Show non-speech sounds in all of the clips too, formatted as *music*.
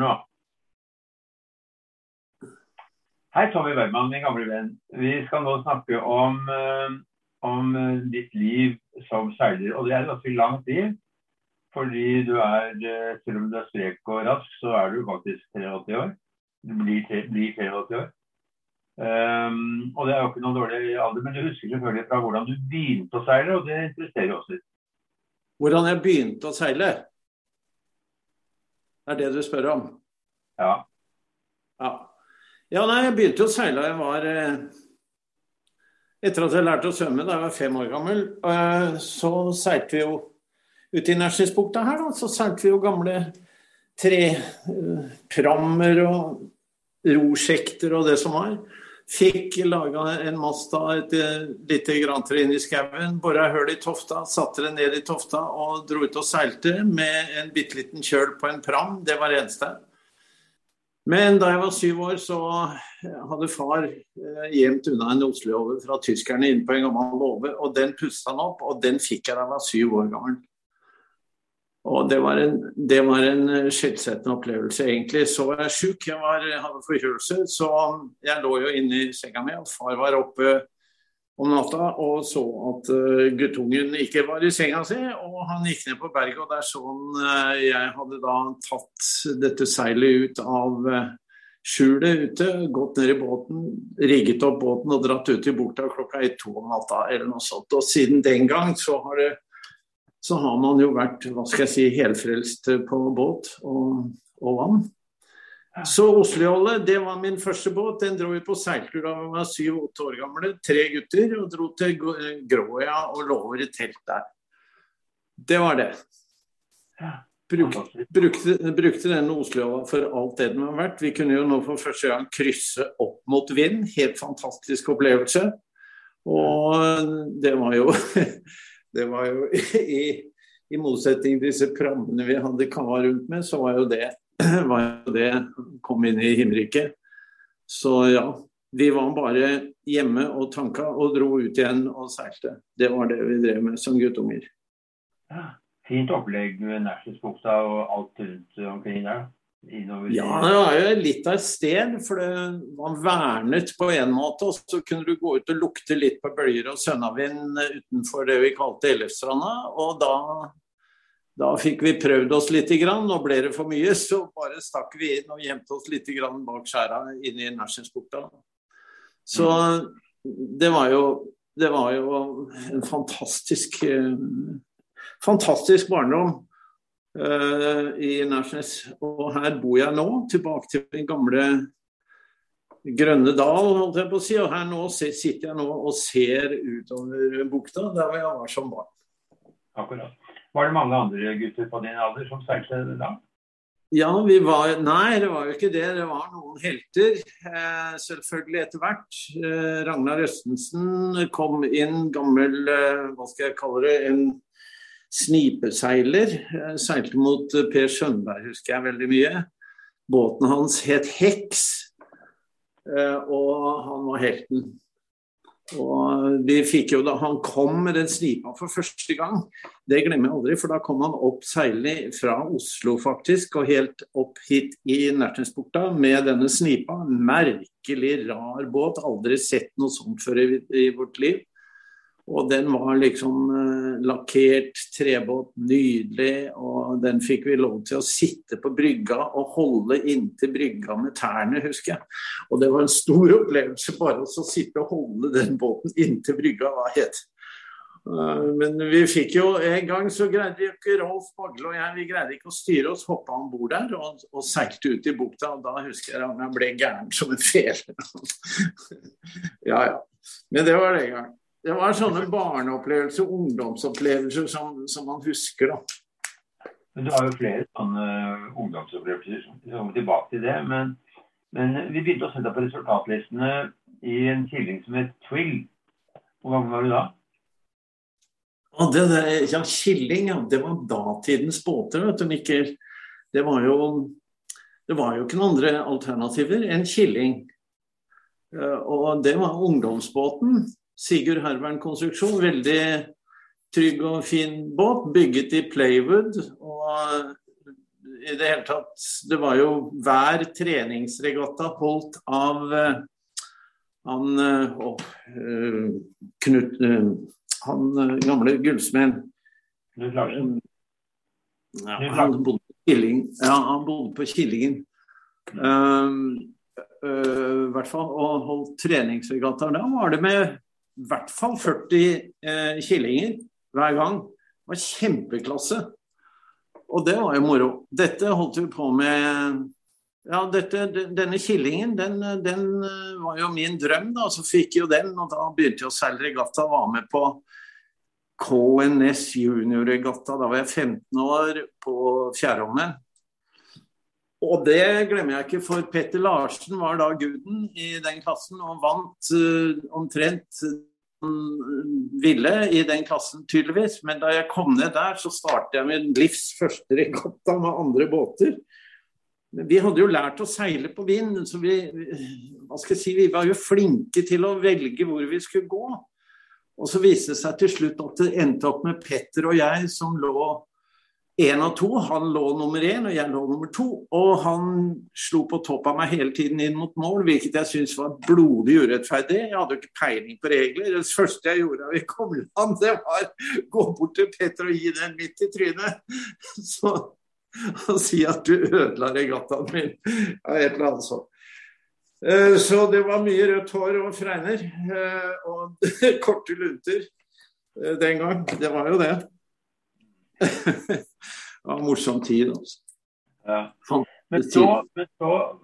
nå. Hei, Tommy Bergman, min gamle venn. Vi skal nå snakke om, eh, om ditt liv som seiler. Og det er et ganske langt liv. Fordi du er, eh, selv om du er strek og rask, så er du faktisk 83 år. Du blir, blir 83 år. Um, og det er jo ikke noe dårlig alder, men du husker selvfølgelig fra hvordan du begynte å seile, og det interesserer oss litt. Hvordan jeg begynte å seile? Er det du spør om? Ja. Ja, ja nei, jeg begynte å seile jeg var eh, Etter at jeg lærte å svømme da jeg var fem år gammel, eh, så seilte vi jo ute i Nærsnesbukta her, da. Så seilte vi jo gamle treprammer eh, og rosjekter og det som var. Fikk laga en mast av et lite grantrinn i skauen, bora hull i tofta, satte det ned i tofta og dro ut og seilte med en bitte liten kjøl på en pram. Det var det eneste. Men da jeg var syv år, så hadde far eh, gjemt unna en oslehove fra tyskerne inne på en gammel låve, og den pusta han opp, og den fikk jeg da jeg var syv år gammel. Og det var en, det var en eh, skjellsettende opplevelse, egentlig. Så var jeg sjuk, jeg var, hadde forkjølelse, så jeg lå jo inne i senga mi. Og far var oppe om natta og så at uh, guttungen ikke var i senga si. Og han gikk ned på berget, og der så han uh, Jeg hadde da tatt dette seilet ut av skjulet ute, gått ned i båten, rigget opp båten og dratt ut i bukta klokka ett-to om natta eller noe sånt. Og siden den gang så har det så har man jo vært hva skal jeg si, helfrelst på båt og, og vann. Så Oslojolle, det var min første båt. Den dro vi på seiltur da vi var syv-åtte år gamle. Tre gutter. Og dro til Gråøya og lå over i telt der. Det var det. Brukte, brukte, brukte denne Oslojolla for alt det den var verdt. Vi kunne jo nå for første gang krysse opp mot vind. Helt fantastisk opplevelse. Og det var jo *laughs* det var jo *laughs* i, i motsetning til disse prammene vi hadde kava rundt med, så var jo det, *clears throat* var jo det kom inn i himmelriket. Så ja, vi var bare hjemme og tanka og dro ut igjen og seilte. Det var det vi drev med som guttunger. Ja, fint opplegg med Nærsnesbukta og alt rundt omkring der. Ja, det var jo litt av et sted, for det var vernet på en måte. Og så kunne du gå ut og lukte litt på bølger og sønnavind utenfor det vi kalte Ellefstranda. Og da, da fikk vi prøvd oss litt, grann, og ble det for mye, så bare stakk vi inn og gjemte oss litt grann bak skjæra inne i Nærsensbukta. Så det var jo, det var jo en fantastisk, eh, fantastisk barndom. Uh, i Nærsnes. Og her bor jeg nå, tilbake til den gamle Grønne dal, holdt jeg på å si. Og her nå sitter jeg nå og ser utover bukta, der hvor jeg var som barn. Akkurat. Var det mange andre gutter på din alder som seilte da? Ja, vi var Nei, det var jo ikke det. Det var noen helter. Eh, selvfølgelig etter hvert. Eh, Ragnar Østensen kom inn, gammel, eh, hva skal jeg kalle det, en snipeseiler. Jeg seilte mot eh, Per Skjønberg, husker jeg veldig mye. Båten hans het Heks, eh, og han var helten. Og vi fikk jo da Han kom med den snipa for første gang. Det glemmer jeg aldri, for da kom han opp seilende fra Oslo faktisk, og helt opp hit i Nertensbukta med denne snipa. Merkelig rar båt. Aldri sett noe sånt før i, i vårt liv. Og den var liksom eh, lakkert trebåt, nydelig. Og den fikk vi lov til å sitte på brygga og holde inntil brygga med tærne, husker jeg. Og det var en stor opplevelse bare å sitte og holde den båten inntil brygga. Hva het uh, Men vi fikk jo En gang så greide vi ikke Rolf Magle og jeg vi greide ikke å styre oss, hoppa om bord der og, og, seilte ut i bukta. og Da husker jeg jeg ble gæren som en fele. *laughs* ja ja. Men det var det en gang. Det var sånne barneopplevelser, ungdomsopplevelser som, som man husker, da. Men Du har jo flere sånne ungdomsopplevelser. Vi kommer tilbake til det. Men, men vi begynte å se på resultatlistene i en killing som het Twill. Hvor gammel var du da? Ja, det, ja, Killing, ja. Det var datidens båter, vet du, Mikkel. Det var jo, det var jo ikke noen andre alternativer enn Killing. Eh, og det var ungdomsbåten. Sigurd Hervern-konstruksjon. Veldig trygg og fin båt, bygget i playwood. Og i det hele tatt Det var jo hver treningsregatta holdt av uh, han og, Knut Han gamle gullsmeden. Ja, han bodde på Killing. Ja, Killingen. Um, uh, hvert fall, og holdt treningsregattaer. Da var det med i hvert fall 40 eh, killinger hver gang. Det var kjempeklasse. Og det var jo moro. Dette holdt vi på med Ja, dette, denne killingen, den, den, var jo min drøm, da. Så fikk jo den, og da begynte jeg å seile regatta. Var med på KNS juniorregatta. Da var jeg 15 år på Fjærholmen. Og det glemmer jeg ikke, for Petter Larsen var da guden i den klassen og vant uh, omtrent ville i den klassen, tydeligvis. Men da jeg kom ned der, så startet jeg min livs første regatta med andre båter. Vi hadde jo lært å seile på vind, så vi, hva skal jeg si, vi var jo flinke til å velge hvor vi skulle gå. Og så viste det seg til slutt at det endte opp med Petter og jeg som lå én og to. Han lå nummer én, og jeg lå nummer to. Og han slo på topp av meg hele tiden inn mot mål, hvilket jeg syntes var blodig urettferdig. Jeg hadde jo ikke peiling på regler. Det første jeg gjorde da vi kom land, det var gå bort til Petter og gi den midt i trynet. Så han sier at du ødela regattaen min. Ja, et eller annet sånt. Eh, så det var mye rødt hår og fregner eh, og *laughs* korte lunter eh, den gang. Det var jo det. *laughs* var en morsom tid, altså. Ja. Men, så, men så,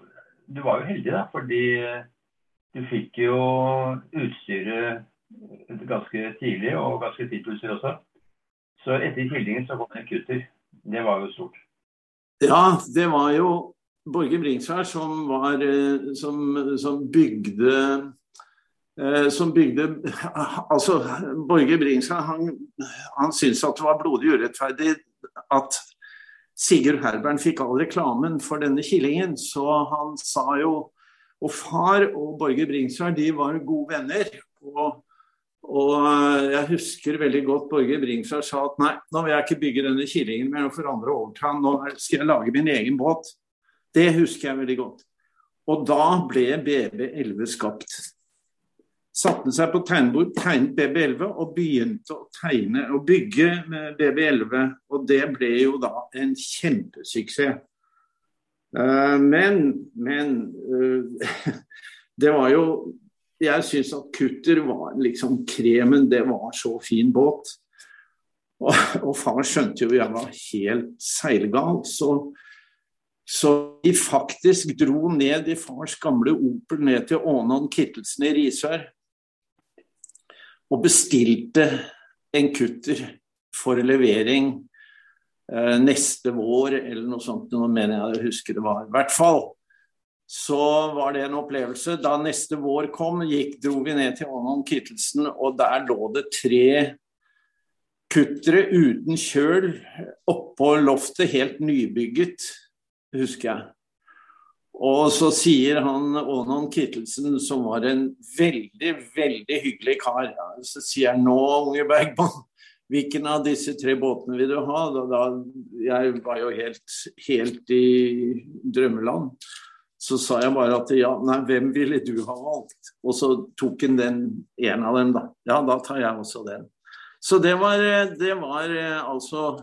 Du var jo heldig, da, fordi du fikk jo utstyret ganske tidlig, og ganske tidsutstyr også. Så etter Kildingen så kom det en kutter. Det var jo stort. Ja, det var jo Borge Bringsvær som, var, eh, som, som bygde eh, som bygde *laughs* altså Borge Bringsvær han, han syntes at det var blodig urettferdig at Sigurd Herbern fikk all reklamen for denne killingen. Så han sa jo Og far og Borge Bringsvær de var gode venner. Og, og jeg husker veldig godt Borge Bringsvær sa at nei, nå vil jeg ikke bygge denne killingen mer for andre overta, nå skal jeg lage min egen båt. Det husker jeg veldig godt. Og da ble BB11 skapt. Satte seg på tegnebord, tegnet BB11 og begynte å tegne og bygge med BB11. Og det ble jo da en kjempesuksess. Uh, men, men uh, *laughs* det var jo Jeg syns at Kutter var liksom kremen. Det var så fin båt. Og, og far skjønte jo jeg var helt seilgal. Så så vi faktisk dro ned i fars gamle Opel ned til Ånan Kittelsen i Risør. Og bestilte en kutter for levering eh, neste vår, eller noe sånt. Nå mener jeg jeg husker det var. I hvert fall så var det en opplevelse. Da neste vår kom, gikk, dro vi ned til Ånon Kittelsen, og der lå det tre kuttere uten kjøl oppå loftet, helt nybygget husker jeg. Og så sier han Ånon Kittelsen, som var en veldig, veldig hyggelig kar, så sier han nå, unge Bergman, hvilken av disse tre båtene vil du ha? Da, da, jeg var jo helt, helt i drømmeland. Så sa jeg bare at ja, nei, hvem ville du ha valgt? Og så tok han den en av dem, da. Ja, da tar jeg også den. Så det var, det var eh, altså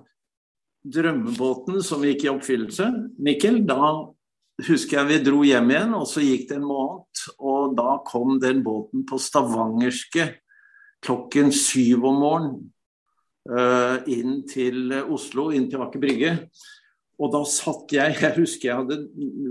drømmebåten som gikk i oppfyllelse, Mikkel, da husker jeg vi dro hjem igjen, og så gikk det en måned. Og da kom den båten på stavangerske klokken syv om morgenen uh, inn til Oslo, inn til Aker Brygge. Og da satt jeg Jeg husker jeg hadde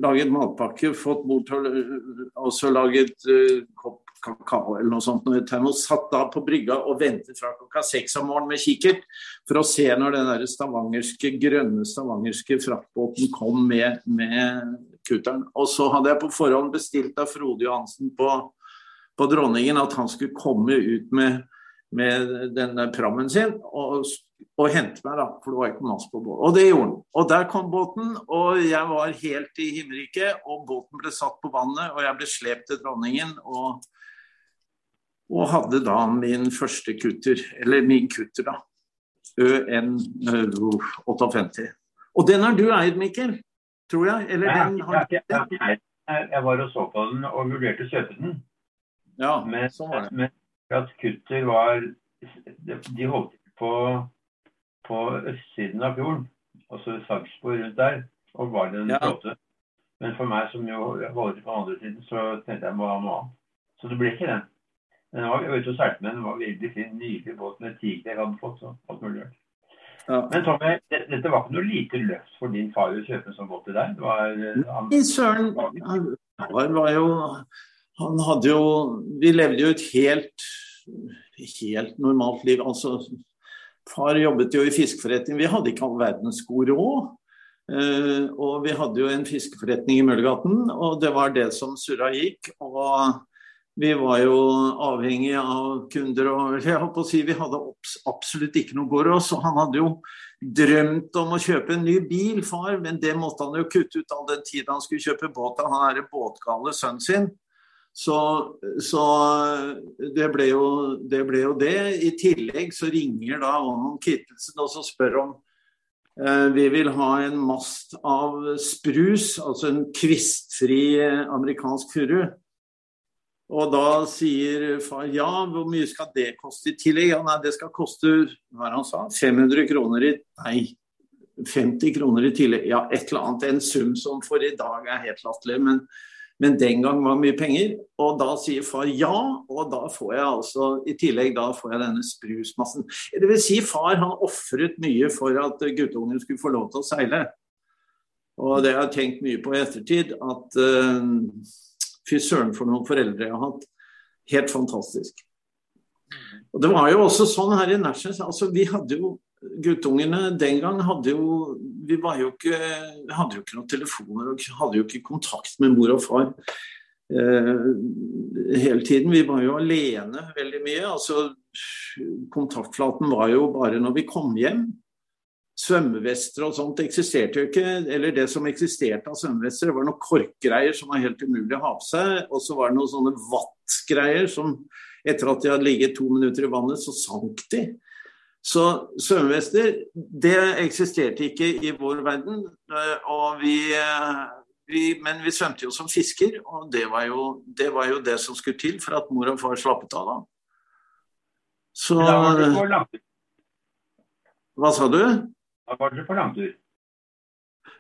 laget matpakke, fått mor til å også laget uh, kopp kakao eller noe sånt. Og satt da på brygga og ventet fra klokka seks om morgenen med kikkert for å se når den der stavangerske, grønne stavangerske fraktbåten kom med, med kutteren. Og så hadde jeg på forhånd bestilt av Frode Johansen på, på Dronningen at han skulle komme ut med, med denne prammen sin og, og, hente meg, da, for det var ikke masse på båten. Og det gjorde han. Og der kom båten, og jeg var helt i himmelriket. Og båten ble satt på vannet, og jeg ble slept til Dronningen. og og hadde da min første kutter, eller min kutter, da. ØN 58. Og den har du eid, Mikkel? Tror jeg? Eller Nei, den har jeg, jeg, jeg, jeg var og så på den og vurderte å kjøpe den. Ja, Men, sånn var det. men at kutter var De holdt på, på østsiden av fjorden, altså Sarpsborg rundt der, og var det en Ja. flåte. Men for meg som jo holder til på den andre siden, så tenkte jeg ha noe annet. Så det ble ikke den. Men den var, jeg var ute og seilte med den. Den var veldig fin, nydelig båt med tiger jeg hadde fått. og alt mulig rart. Ja. Men Tommy, dette var ikke noe lite løft for din far å kjøpe sånn båt til deg? Det var, eh, han, Nei, Søren han han var jo Han hadde jo Vi levde jo et helt helt normalt liv. Altså, far jobbet jo i fiskeforretning. Vi hadde ikke all verdens god råd. Uh, og vi hadde jo en fiskeforretning i Møllergaten, og det var det som surra gikk. Og vi var jo avhengig av kunder og jeg på å si Vi hadde absolutt ikke noe gård oss. Og han hadde jo drømt om å kjøpe en ny bil, far, men det måtte han jo kutte ut all den tid han skulle kjøpe båt. Han er båtgale sønnen sin. Så, så det, ble jo, det ble jo det. I tillegg så ringer da Ånon Kittelsen og så spør om eh, vi vil ha en mast av sprus, altså en kvistfri eh, amerikansk furu. Og da sier far ja, hvor mye skal det koste i tillegg? Ja, nei, det skal koste hva han sa, 500 kroner i Nei, 50 kroner i tillegg. Ja, et eller annet. En sum som for i dag er helt latterlig. Men, men den gang var mye penger. Og da sier far ja, og da får jeg altså i tillegg da får jeg denne sprusmassen. Det vil si far han ofret mye for at guttungen skulle få lov til å seile. Og det har jeg tenkt mye på i ettertid. at uh, Fy søren for noen foreldre jeg har hatt. Helt fantastisk. Og Det var jo også sånn her i Nærsnes. Altså, vi hadde jo Guttungene den gang hadde jo Vi var jo ikke, hadde jo ikke noen telefoner og hadde jo ikke kontakt med mor og far eh, hele tiden. Vi var jo alene veldig mye. altså Kontaktflaten var jo bare når vi kom hjem. Svømmevester og sånt eksisterte jo ikke. Eller det som eksisterte av svømmevester, var noen korkgreier som var helt umulig å ha på seg. Og så var det noen sånne vattgreier som etter at de hadde ligget to minutter i vannet, så sank de. Så svømmevester, det eksisterte ikke i vår verden. Og vi, vi, men vi svømte jo som fisker, og det var, jo, det var jo det som skulle til for at mor og far slappet av da. Så. Hva sa du? Da var dere på langtur.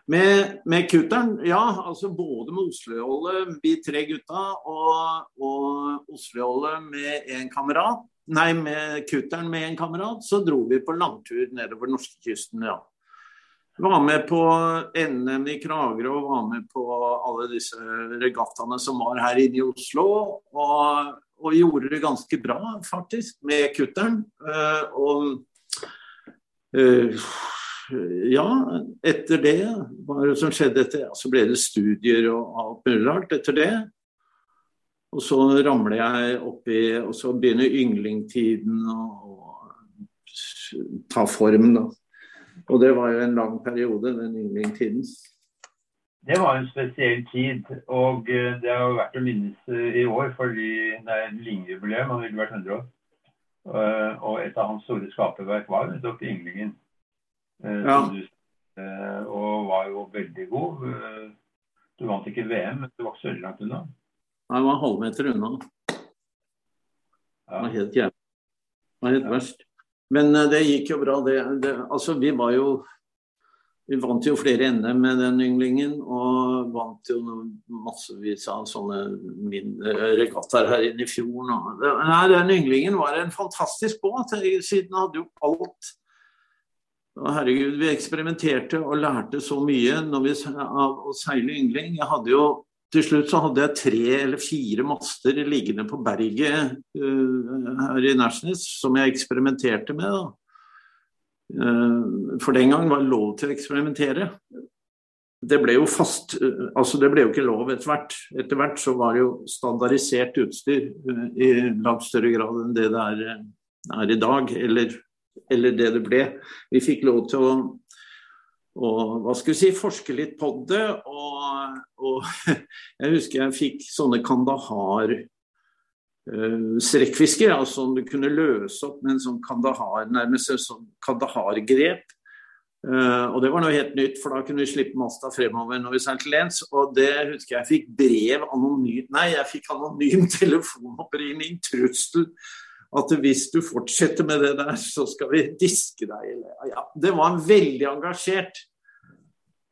Med, med kutteren, ja. altså Både med Oslo-Jolle, vi tre gutta, og, og Oslo-Jolle med en kamerat. Nei, med kutteren med en kamerat, så dro vi på langtur nedover norskekysten, ja. Var med på NM i Kragerø og var med på alle disse regattaene som var her inne i Oslo. Og, og gjorde det ganske bra, faktisk, med kutteren. Uh, og uh, ja, etter det, hva er det som skjedde etter ja, Så ble det studier og alt mulig rart etter det. Og så ramler jeg oppi Og så begynner ynglingtiden å, ta form, da. Og det var jo en lang periode, den ynglingtiden. Det var en spesiell tid, og eh, det har jo vært å minnes i år fordi det er Linge-jubileum, han ville vært 100 år. Uh, og et av hans store skaperverk var nettopp Ynglingen. Uh, Ja. uh, og var jo veldig god. Uh, du vant ikke VM, men du var ikke så veldig langt unna. Jeg var halvmeter unna. Det var helt jævlig. Det var helt verst. Men eh, det gikk jo bra, det. det altså, vi var jo Vi vant jo flere NM med den ynglingen, og vant jo massevis av sånne mindre regattaer her inne i fjorden. Nei, den ynglingen var en fantastisk båt. Siden hadde jo alt herregud, vi eksperimenterte og lærte så mye vi, av å seile yngling. Jeg hadde jo til slutt så hadde jeg tre eller fire master liggende på berget uh, her i Nærsnes som jeg eksperimenterte med. Uh, for den gang var det lov til å eksperimentere. Det ble jo fast uh, Altså, det ble jo ikke lov etter hvert. Etter hvert så var det jo standardisert utstyr i langt større grad enn det det er, er i dag. Eller, eller det det ble. Vi fikk lov til å å hva skal vi si, forske litt på det. Og, og *laughs* jeg husker jeg fikk sånne Kandahar uh, strekkfisker, altså som du kunne løse opp med en sånn Kandahar, nærmest en sånn Kandahar-grep. Uh, og det var noe helt nytt, for da kunne vi slippe masta fremover når vi seilte lens. Og det husker jeg fikk brev anonymt Nei, jeg fikk anonym *laughs* telefonoppringning, trussel. At hvis du fortsetter med det der, så skal vi diske deg. Ja, det var veldig engasjert.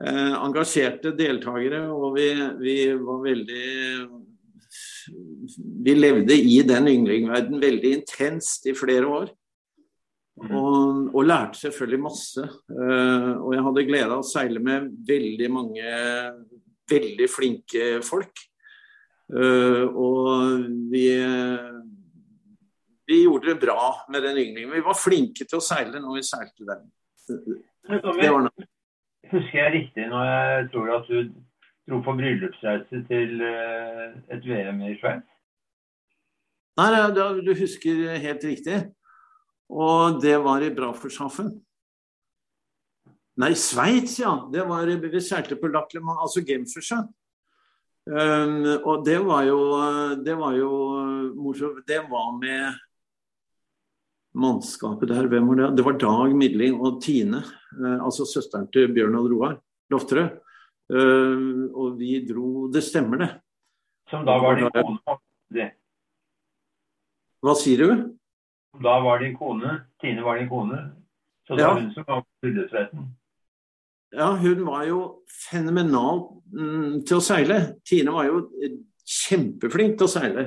Eh, engasjerte deltakere, og vi, vi var veldig Vi levde i den ynglingverden veldig intenst i flere år. Mm. Og, og, lærte selvfølgelig masse. Eh, og jeg hadde glede av å seile med veldig mange veldig flinke folk. Eh, og vi, vi gjorde det bra med den ynglingen. Vi var flinke til å seile når vi seilte den. Det var noe. Husker jeg riktig når jeg tror at du dro på bryllupsreise til uh, et VM i Sveits? Nei, du husker helt riktig. Og det var i Brafershafen. Nei, Sveits, ja. Det var, vi seilte på Lackleman, altså Genfersjø. Um, og det var jo Det var jo morsomt. Det var med mannskapet der. Hvem var det? Det var Dag Midling og Tine. Uh, altså søsteren til Bjørn og Roar Lofterød. Uh, og vi dro Det stemmer, det. Som da var din kone? Hva sier du? Da var din kone, Tine var din kone. Så det ja. var hun som var bryllupsretten. Ja, hun var jo fenomenal mm, til å seile. Tine var jo kjempeflink til å seile.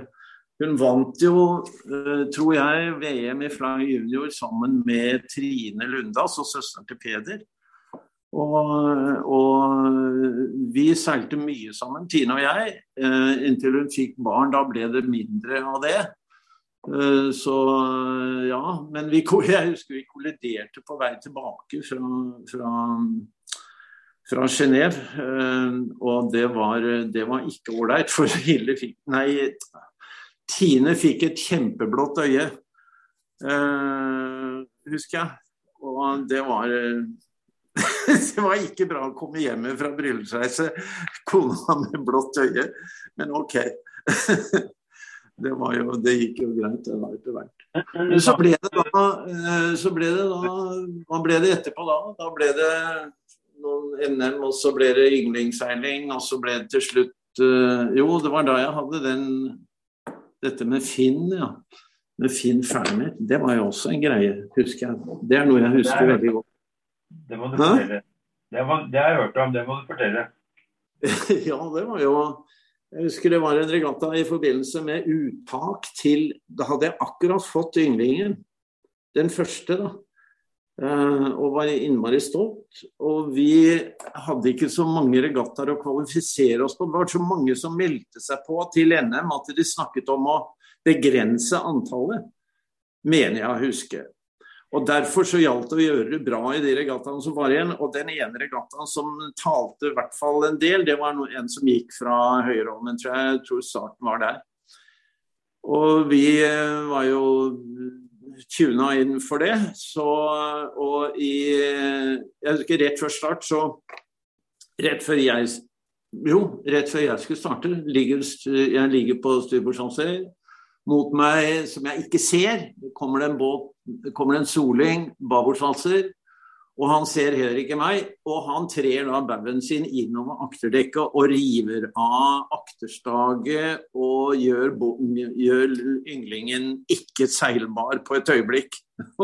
Hun vant jo, uh, tror jeg, VM i fly junior sammen med Trine Lundas og søsteren til Peder. Og, og, vi seilte mye sammen, Tine og jeg, uh, inntil hun fikk barn. Da ble det mindre av det. Eh, så ja. Men vi, *laughs* jeg husker vi kolliderte på vei tilbake fra, fra, fra Genéve. Eh, og det var, det var ikke ålreit, for Hilde fikk Nei, Tine fikk et kjempeblått øye, uh, husker jeg. Og det var *laughs* det var ikke bra å komme hjem fra bryllupsreise, kona med blått øye, men OK. *laughs* det, jo, det, gikk jo greit det var etter hvert. Men så ble det da, eh, så ble det da Hva ble det etterpå da? Da ble det noen NM, og så ble det ynglingsseiling, og så ble det til slutt eh, Jo, det var da jeg hadde den Dette med Finn, ja. Med Finn Ferner. Det var jo også en greie, husker jeg. Det er noe jeg husker det veldig godt. Det må du fortelle. Det, må, det har jeg hørt om, det må du fortelle. *laughs* ja, det var jo jeg husker det var en regatta i forbindelse med uttak til Da hadde jeg akkurat fått ynglingen. Den første, da. Uh, og var innmari stolt. Og vi hadde ikke så mange regattaer å kvalifisere oss på. Det var så mange som meldte seg på til NM at de snakket om å begrense antallet, mener jeg å huske. Og Derfor så gjaldt det å gjøre det bra i de regattaene som var igjen. Og den ene regattaen som talte i hvert fall en del, det var en som gikk fra Høyreholmen, tror jeg. Jeg tror starten var der. Og vi eh, var jo tuna inn for det. Så, og i Jeg husker rett før start, så Rett før jeg Jo, rett før jeg skulle starte, ligger, jeg ligger på styrbordssjanser mot meg som jeg ikke ser. Kommer det en båt, kommer det en soling, babordsalser, og han ser heller ikke meg. Og han trer da baugen sin innover akterdekket og river av akterstaget og gjør, gjør ynglingen ikke seilbar på et øyeblikk. *laughs*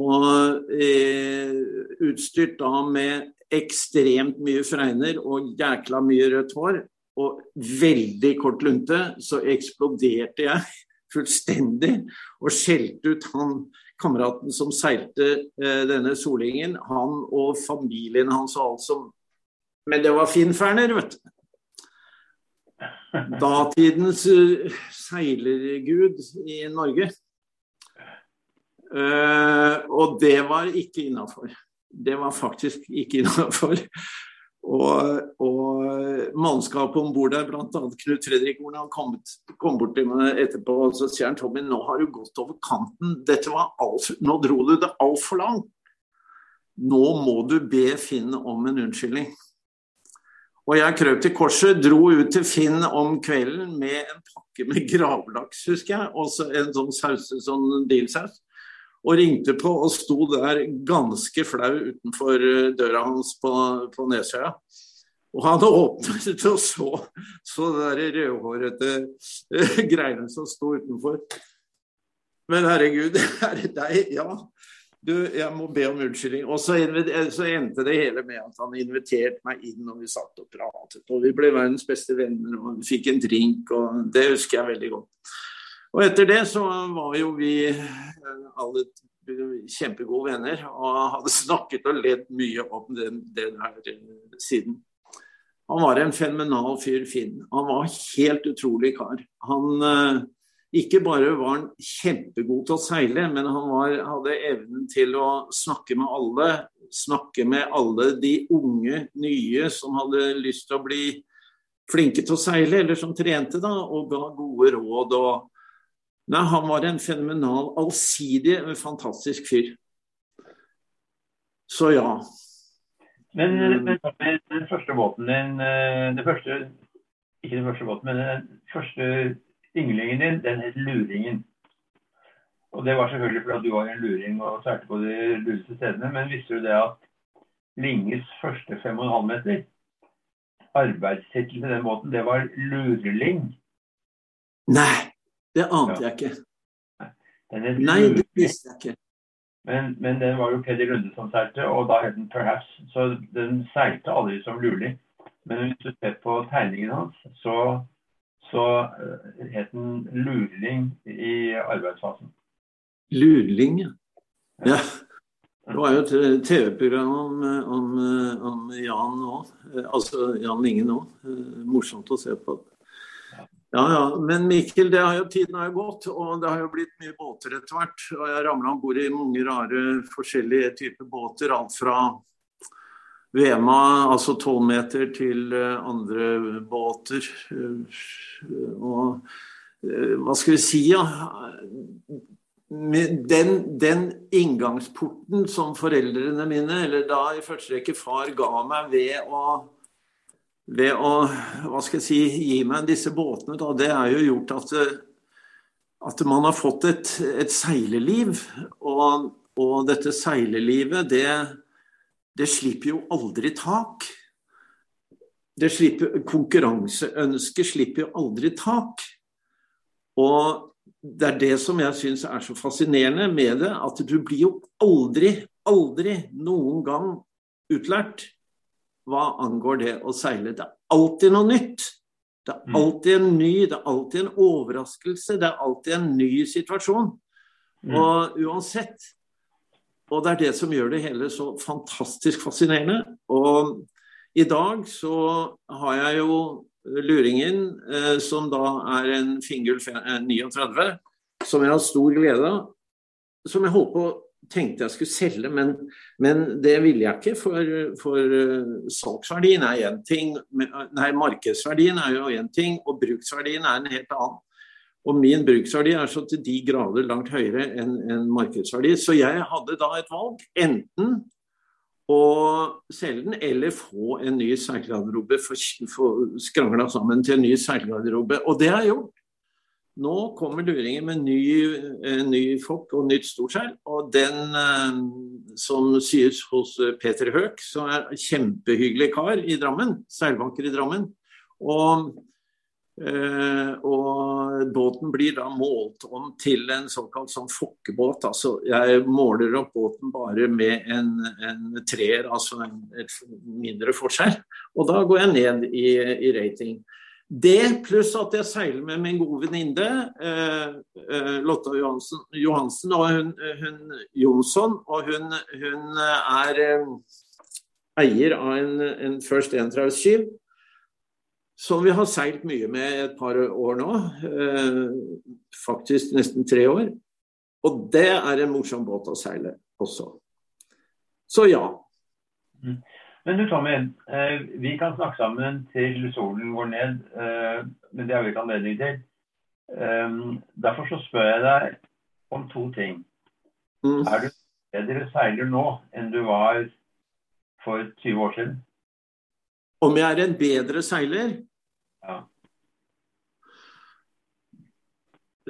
og eh, utstyrt da med ekstremt mye fregner og jækla mye rødt hår og veldig kort lunte, så eksploderte jeg *laughs* fullstendig og skjelte ut han kameraten som seilte eh, denne solingen. Han og familien hans og alt som Men det var Finn Ferner, vet du. Datidens uh, seilergud i Norge. Uh, og det var ikke innafor. Det var faktisk ikke innafor. Og, og mannskapet om bord der, bl.a. Knut Fredrik Horn, han kom, kom, bort til meg etterpå og så sier han, Tommy, nå har du gått over kanten. Dette var alt, nå dro du det altfor langt. Nå må du be Finn om en unnskyldning. Og jeg krøp til korset, dro ut til Finn om kvelden med en pakke med *laughs* gravlaks, husker jeg, og en sånn saus, sånn bilsaus. Og ringte på og sto der ganske flau utenfor eh, døra hans på, på Nesøya. Og han *laughs* åpnet og så, så det rødhårete uh, greiene som sto utenfor. Men herregud, *laughs* er det deg? Ja. Du, jeg må be om unnskyldning. Og så, så, endte det hele med at han inviterte meg inn, og vi satt og pratet. Og vi ble verdens beste venner, og vi fikk en drink, og det husker jeg veldig godt. Og etter det så var jo vi eh, alle kjempegode venner og hadde *laughs* snakket og ledd mye om det, det der eh, siden. Han var en fenomenal fyr, Finn. Han var helt utrolig kar. Han eh, ikke bare var han kjempegod til å seile, men han var, hadde evnen til å snakke med alle. Snakke med alle de unge, nye som hadde lyst til å bli flinke til å seile, eller som trente, da, og ga gode råd. og Nei, han var en fenomenal, allsidig, fantastisk fyr. Så ja. Men, mm. men den første båten din, eh, det første, ikke den første båten, men den første ynglingen din, den het Luringen. Og det var selvfølgelig fordi du var en luring og seilte på de lureste stedene. Men visste du det at Linges første 5,5 meter, arbeidstittel til den båten, det var Lureling? Nei. Det ante jeg ikke. Nei, det visste jeg ikke. Men, men den var jo Peder Lunde som seilte, og da het den Perhaps. Så den seilte aldri som Luli. Men hvis du ser på tegningen hans, så, så uh, het den Lurling i arbeidsfasen. Lurling, ja. ja. Det var jo et TV-program om, om, om, Jan nå. Altså Jan Lingen nå. Morsomt å se på. Ja, ja. Men Mikkel, har jo, tiden har jo gått, og det har jo blitt mye båter etter hvert. Og jeg ramla om bord i mange rare forskjellige typer båter. Alt fra Vema, altså tolvmeter, til eh, andre båter. Og eh, hva skal vi si, ja. Den, den, inngangsporten som foreldrene mine, eller da i første rekke far, ga meg ved å ved å hva skal jeg si, gi meg disse båtene, da, det er jo gjort at, at man har fått et, et seileliv. Og, og, dette seilelivet, det, det, slipper jo aldri tak. Det slipper, konkurranseønsket slipper jo aldri tak. Og det er det som jeg syns er så fascinerende med det, at du blir jo aldri, aldri noen gang utlært hva angår det å seile. Det er alltid noe nytt. Det er mm. alltid en ny, det er alltid en overraskelse, det er alltid en ny situasjon. Mm. Og uansett. Og det er det som gjør det hele så fantastisk fascinerende. Og i dag så har jeg jo luringen, eh, som da er en Fingul 39, som jeg har stor glede av. Som jeg holdt på tenkte jeg skulle selge, men, men det ville jeg ikke. For, for uh, salgsverdien er én ting, nei, markedsverdien er jo én ting, og bruksverdien er en helt annen. Og min bruksverdi er så til de grader langt høyere enn en markedsverdi. Så jeg hadde da et valg. Enten å selge den, eller få en ny seilgarderobe. Få skrangla sammen til en ny seilgarderobe. Og det har jeg gjort. Nå kommer luringen med ny, eh, ny fokk og nytt storseil. Og den eh, som syes hos Peter Høek, som er kjempehyggelig kar i Drammen. Seilbanker i Drammen. Og, eh, og båten blir da målt om til en såkalt sånn fokkebåt. Altså jeg måler opp båten bare med en, en treer, altså en, et mindre forskjell. Og da går jeg ned i, i rating. Det pluss at jeg seiler med min gode venninne eh, eh, Lotta Johansen, Johansen, og hun, hun, Jonsson. Og hun, hun er eh, eier av en, en First Entraus-skip som vi har seilt mye med et par år nå. Eh, faktisk nesten tre år. Og det er en morsom båt å seile også. Så ja. Mm. Men du Tommy, eh, vi kan snakke sammen til solen går ned, eh, men det har vi ikke anledning til. Eh, derfor så spør jeg deg om to ting. Mm. Er du bedre seiler nå enn du var for 20 år siden? Om jeg er en bedre seiler? Ja.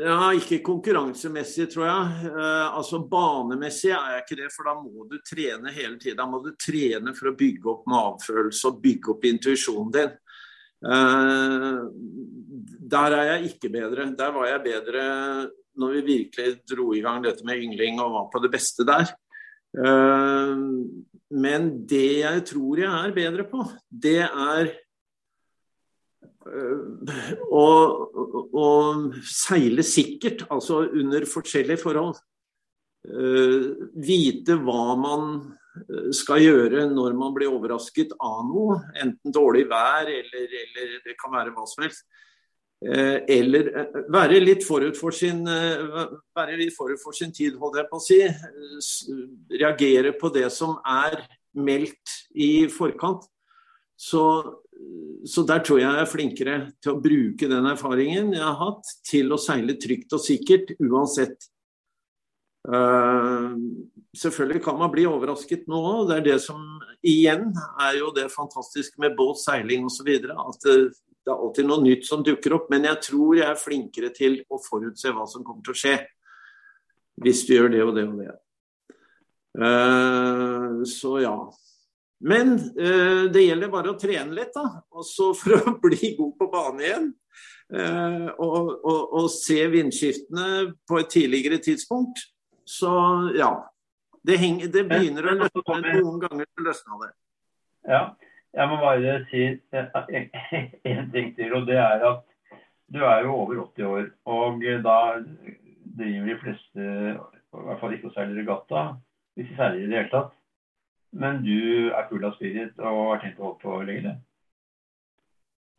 Ja, ikke konkurransemessig, tror jeg. Uh, altså Banemessig er jeg ikke det, for da må du trene hele tiden. Da må du trene for å bygge opp magefølelse og bygge opp intuisjonen din. Uh, der er jeg ikke bedre. Der var jeg bedre når vi virkelig dro i gang dette med yngling og var på det beste der. Uh, men det jeg tror jeg er bedre på, det er å, og seile sikkert, altså under forskjellige forhold. Uh, vite hva man skal gjøre når man blir overrasket av noe, enten dårlig vær eller, eller det kan være hva som helst. Eller være litt forut for sin, være litt forut for sin tid, holdt jeg på å si. Reagere på det som er meldt i forkant. Så så der tror jeg jeg er flinkere til å bruke den erfaringen jeg har hatt, til å seile trygt og sikkert uansett. Uh, selvfølgelig kan man bli overrasket nå òg. Det er det som igjen er jo det fantastiske med båt, seiling osv. At det, det, er alltid noe nytt som dukker opp. Men jeg tror jeg er flinkere til å forutse hva som kommer til å skje. Hvis du gjør det og det og det. Uh, så ja. Men eh, det gjelder bare å trene litt, da. Også for å *laughs* bli god på banen igjen. Eh, og, og, og, se vindskiftene på et tidligere tidspunkt. Så ja. Det, henger, det begynner å løsne noen ganger løsna det. Ja. Jeg må bare si *laughs* én ting til, og det er at du er jo over 80 år. Og da driver de fleste, i hvert fall ikke seile regatta, hvis seiler i det hele tatt men du er full av spirit og har tenkt å holde på lenge?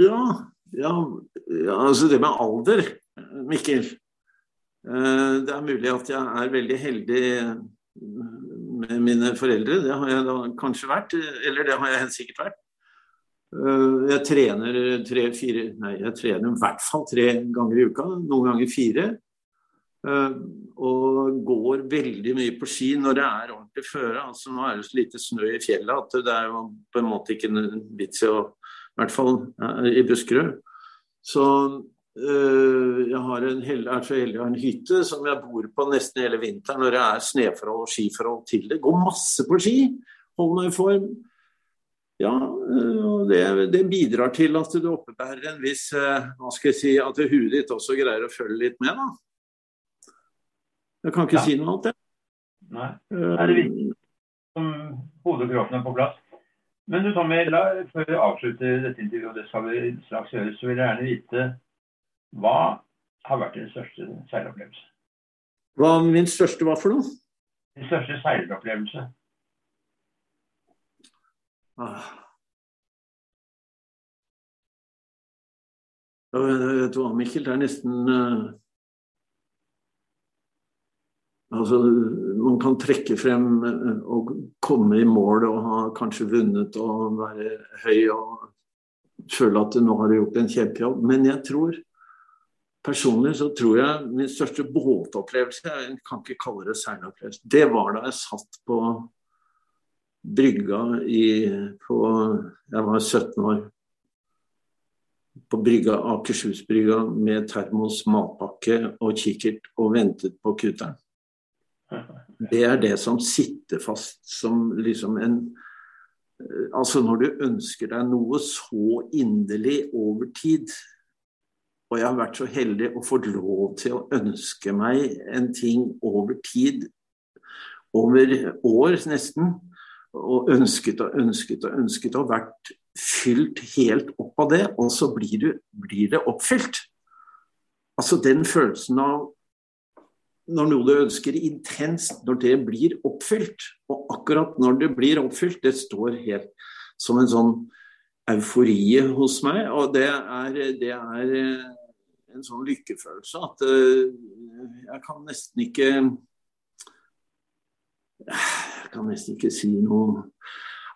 Ja, ja, ja, altså det med alder, Mikkel. Eh, det er mulig at jeg er veldig heldig med mine foreldre. Det har jeg da kanskje vært, eller det har jeg helt sikkert vært. Eh, jeg trener tre-fire Nei, jeg trener i hvert fall tre ganger i uka. Noen ganger fire. Eh, og går veldig mye på ski når det er ordentlig føre. Altså, nå er det så lite snø i fjellet at det er jo på en måte ikke en vits i å I hvert fall i Buskerud. Så øh, jeg har en, er så heldig å ha en hytte som jeg bor på nesten hele vinteren når det er snøforhold og skiforhold til det. Går masse på ski. Holder meg i form. Ja, eh, det, det, bidrar til at du oppebærer en viss Hva skal jeg si At huet ditt også greier å følge litt med, da. Jeg kan ikke ja. si noe annet, jeg. Nei. Eh, er det viktig som hodet og kroppen er på plass. Men du Tommy, la, før vi avslutter dette intervjuet, og det skal vi straks gjøre, så vil jeg gjerne vite hva har vært din største seilopplevelse? Hva min største hva for noe? Din største seilopplevelse. Ah. Vet du hva, Mikkel, det er nesten uh, Altså, man kan trekke frem eh, og komme i mål og ha kanskje vunnet og være høy og føle at du nå har gjort en kjempejobb. Men jeg tror personlig så tror jeg min største båtopplevelse Jeg kan ikke kalle det seilopplevelse. Det var da jeg satt på brygga i på, Jeg var 17 år. På brygga, Akershusbrygga med termos, matpakke og kikkert og ventet på kutteren. Det er det som sitter fast som liksom en eh, Altså når du ønsker deg noe så inderlig over tid, og jeg har vært så heldig å få lov til å ønske meg en ting over tid, over år nesten, og ønsket og ønsket og ønsket og vært fylt helt opp av det, og så blir, du, blir det oppfylt. Altså den følelsen av når noe du ønsker intenst, når det blir oppfylt. Og akkurat når det blir oppfylt, det står helt som en sånn eufori hos meg. Og det er, det er eh, en sånn lykkefølelse at eh, jeg kan nesten ikke Jeg kan nesten ikke si noe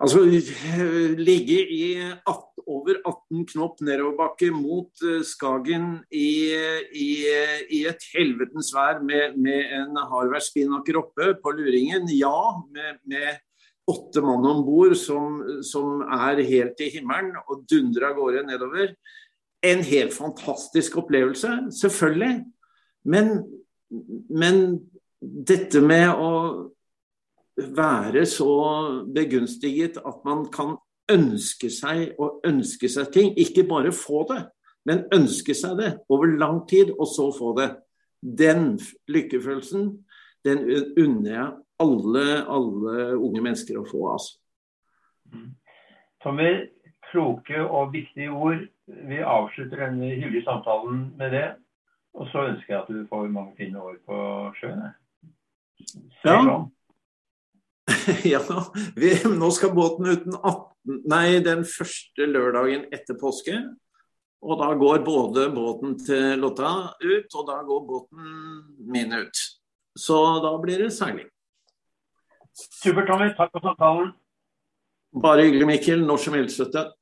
Altså ligge i 18, over 18 knopp nedoverbakke mot uh, Skagen i, i, i, et helvetens vær med, med en hardværsspinnaker oppe på luringen. Ja, med, med åtte mann om bord som, som, er helt i himmelen og dundrer av gårde nedover. En helt fantastisk opplevelse, selvfølgelig. Men, men dette med å være så begunstiget at man kan ønske seg og ønske seg ting, ikke bare få det, men ønske seg det over lang tid, og så få det. Den lykkefølelsen, den unner jeg alle, alle unge mennesker å få. altså. Mm. Tommy, kloke og viktige ord. Vi avslutter denne hyggelige samtalen med det. Og så ønsker jeg at du får mange fine år på sjøen. Ja. *laughs* ja, vi, nå skal båten uten 18, nei, den første lørdagen etter påske. Og da går både båten til Lotta ut, og da går båten min ut. Så da blir det seiling. Supert, Tommy. Takk for samtalen. Bare hyggelig, Mikkel. Når som helst, vet.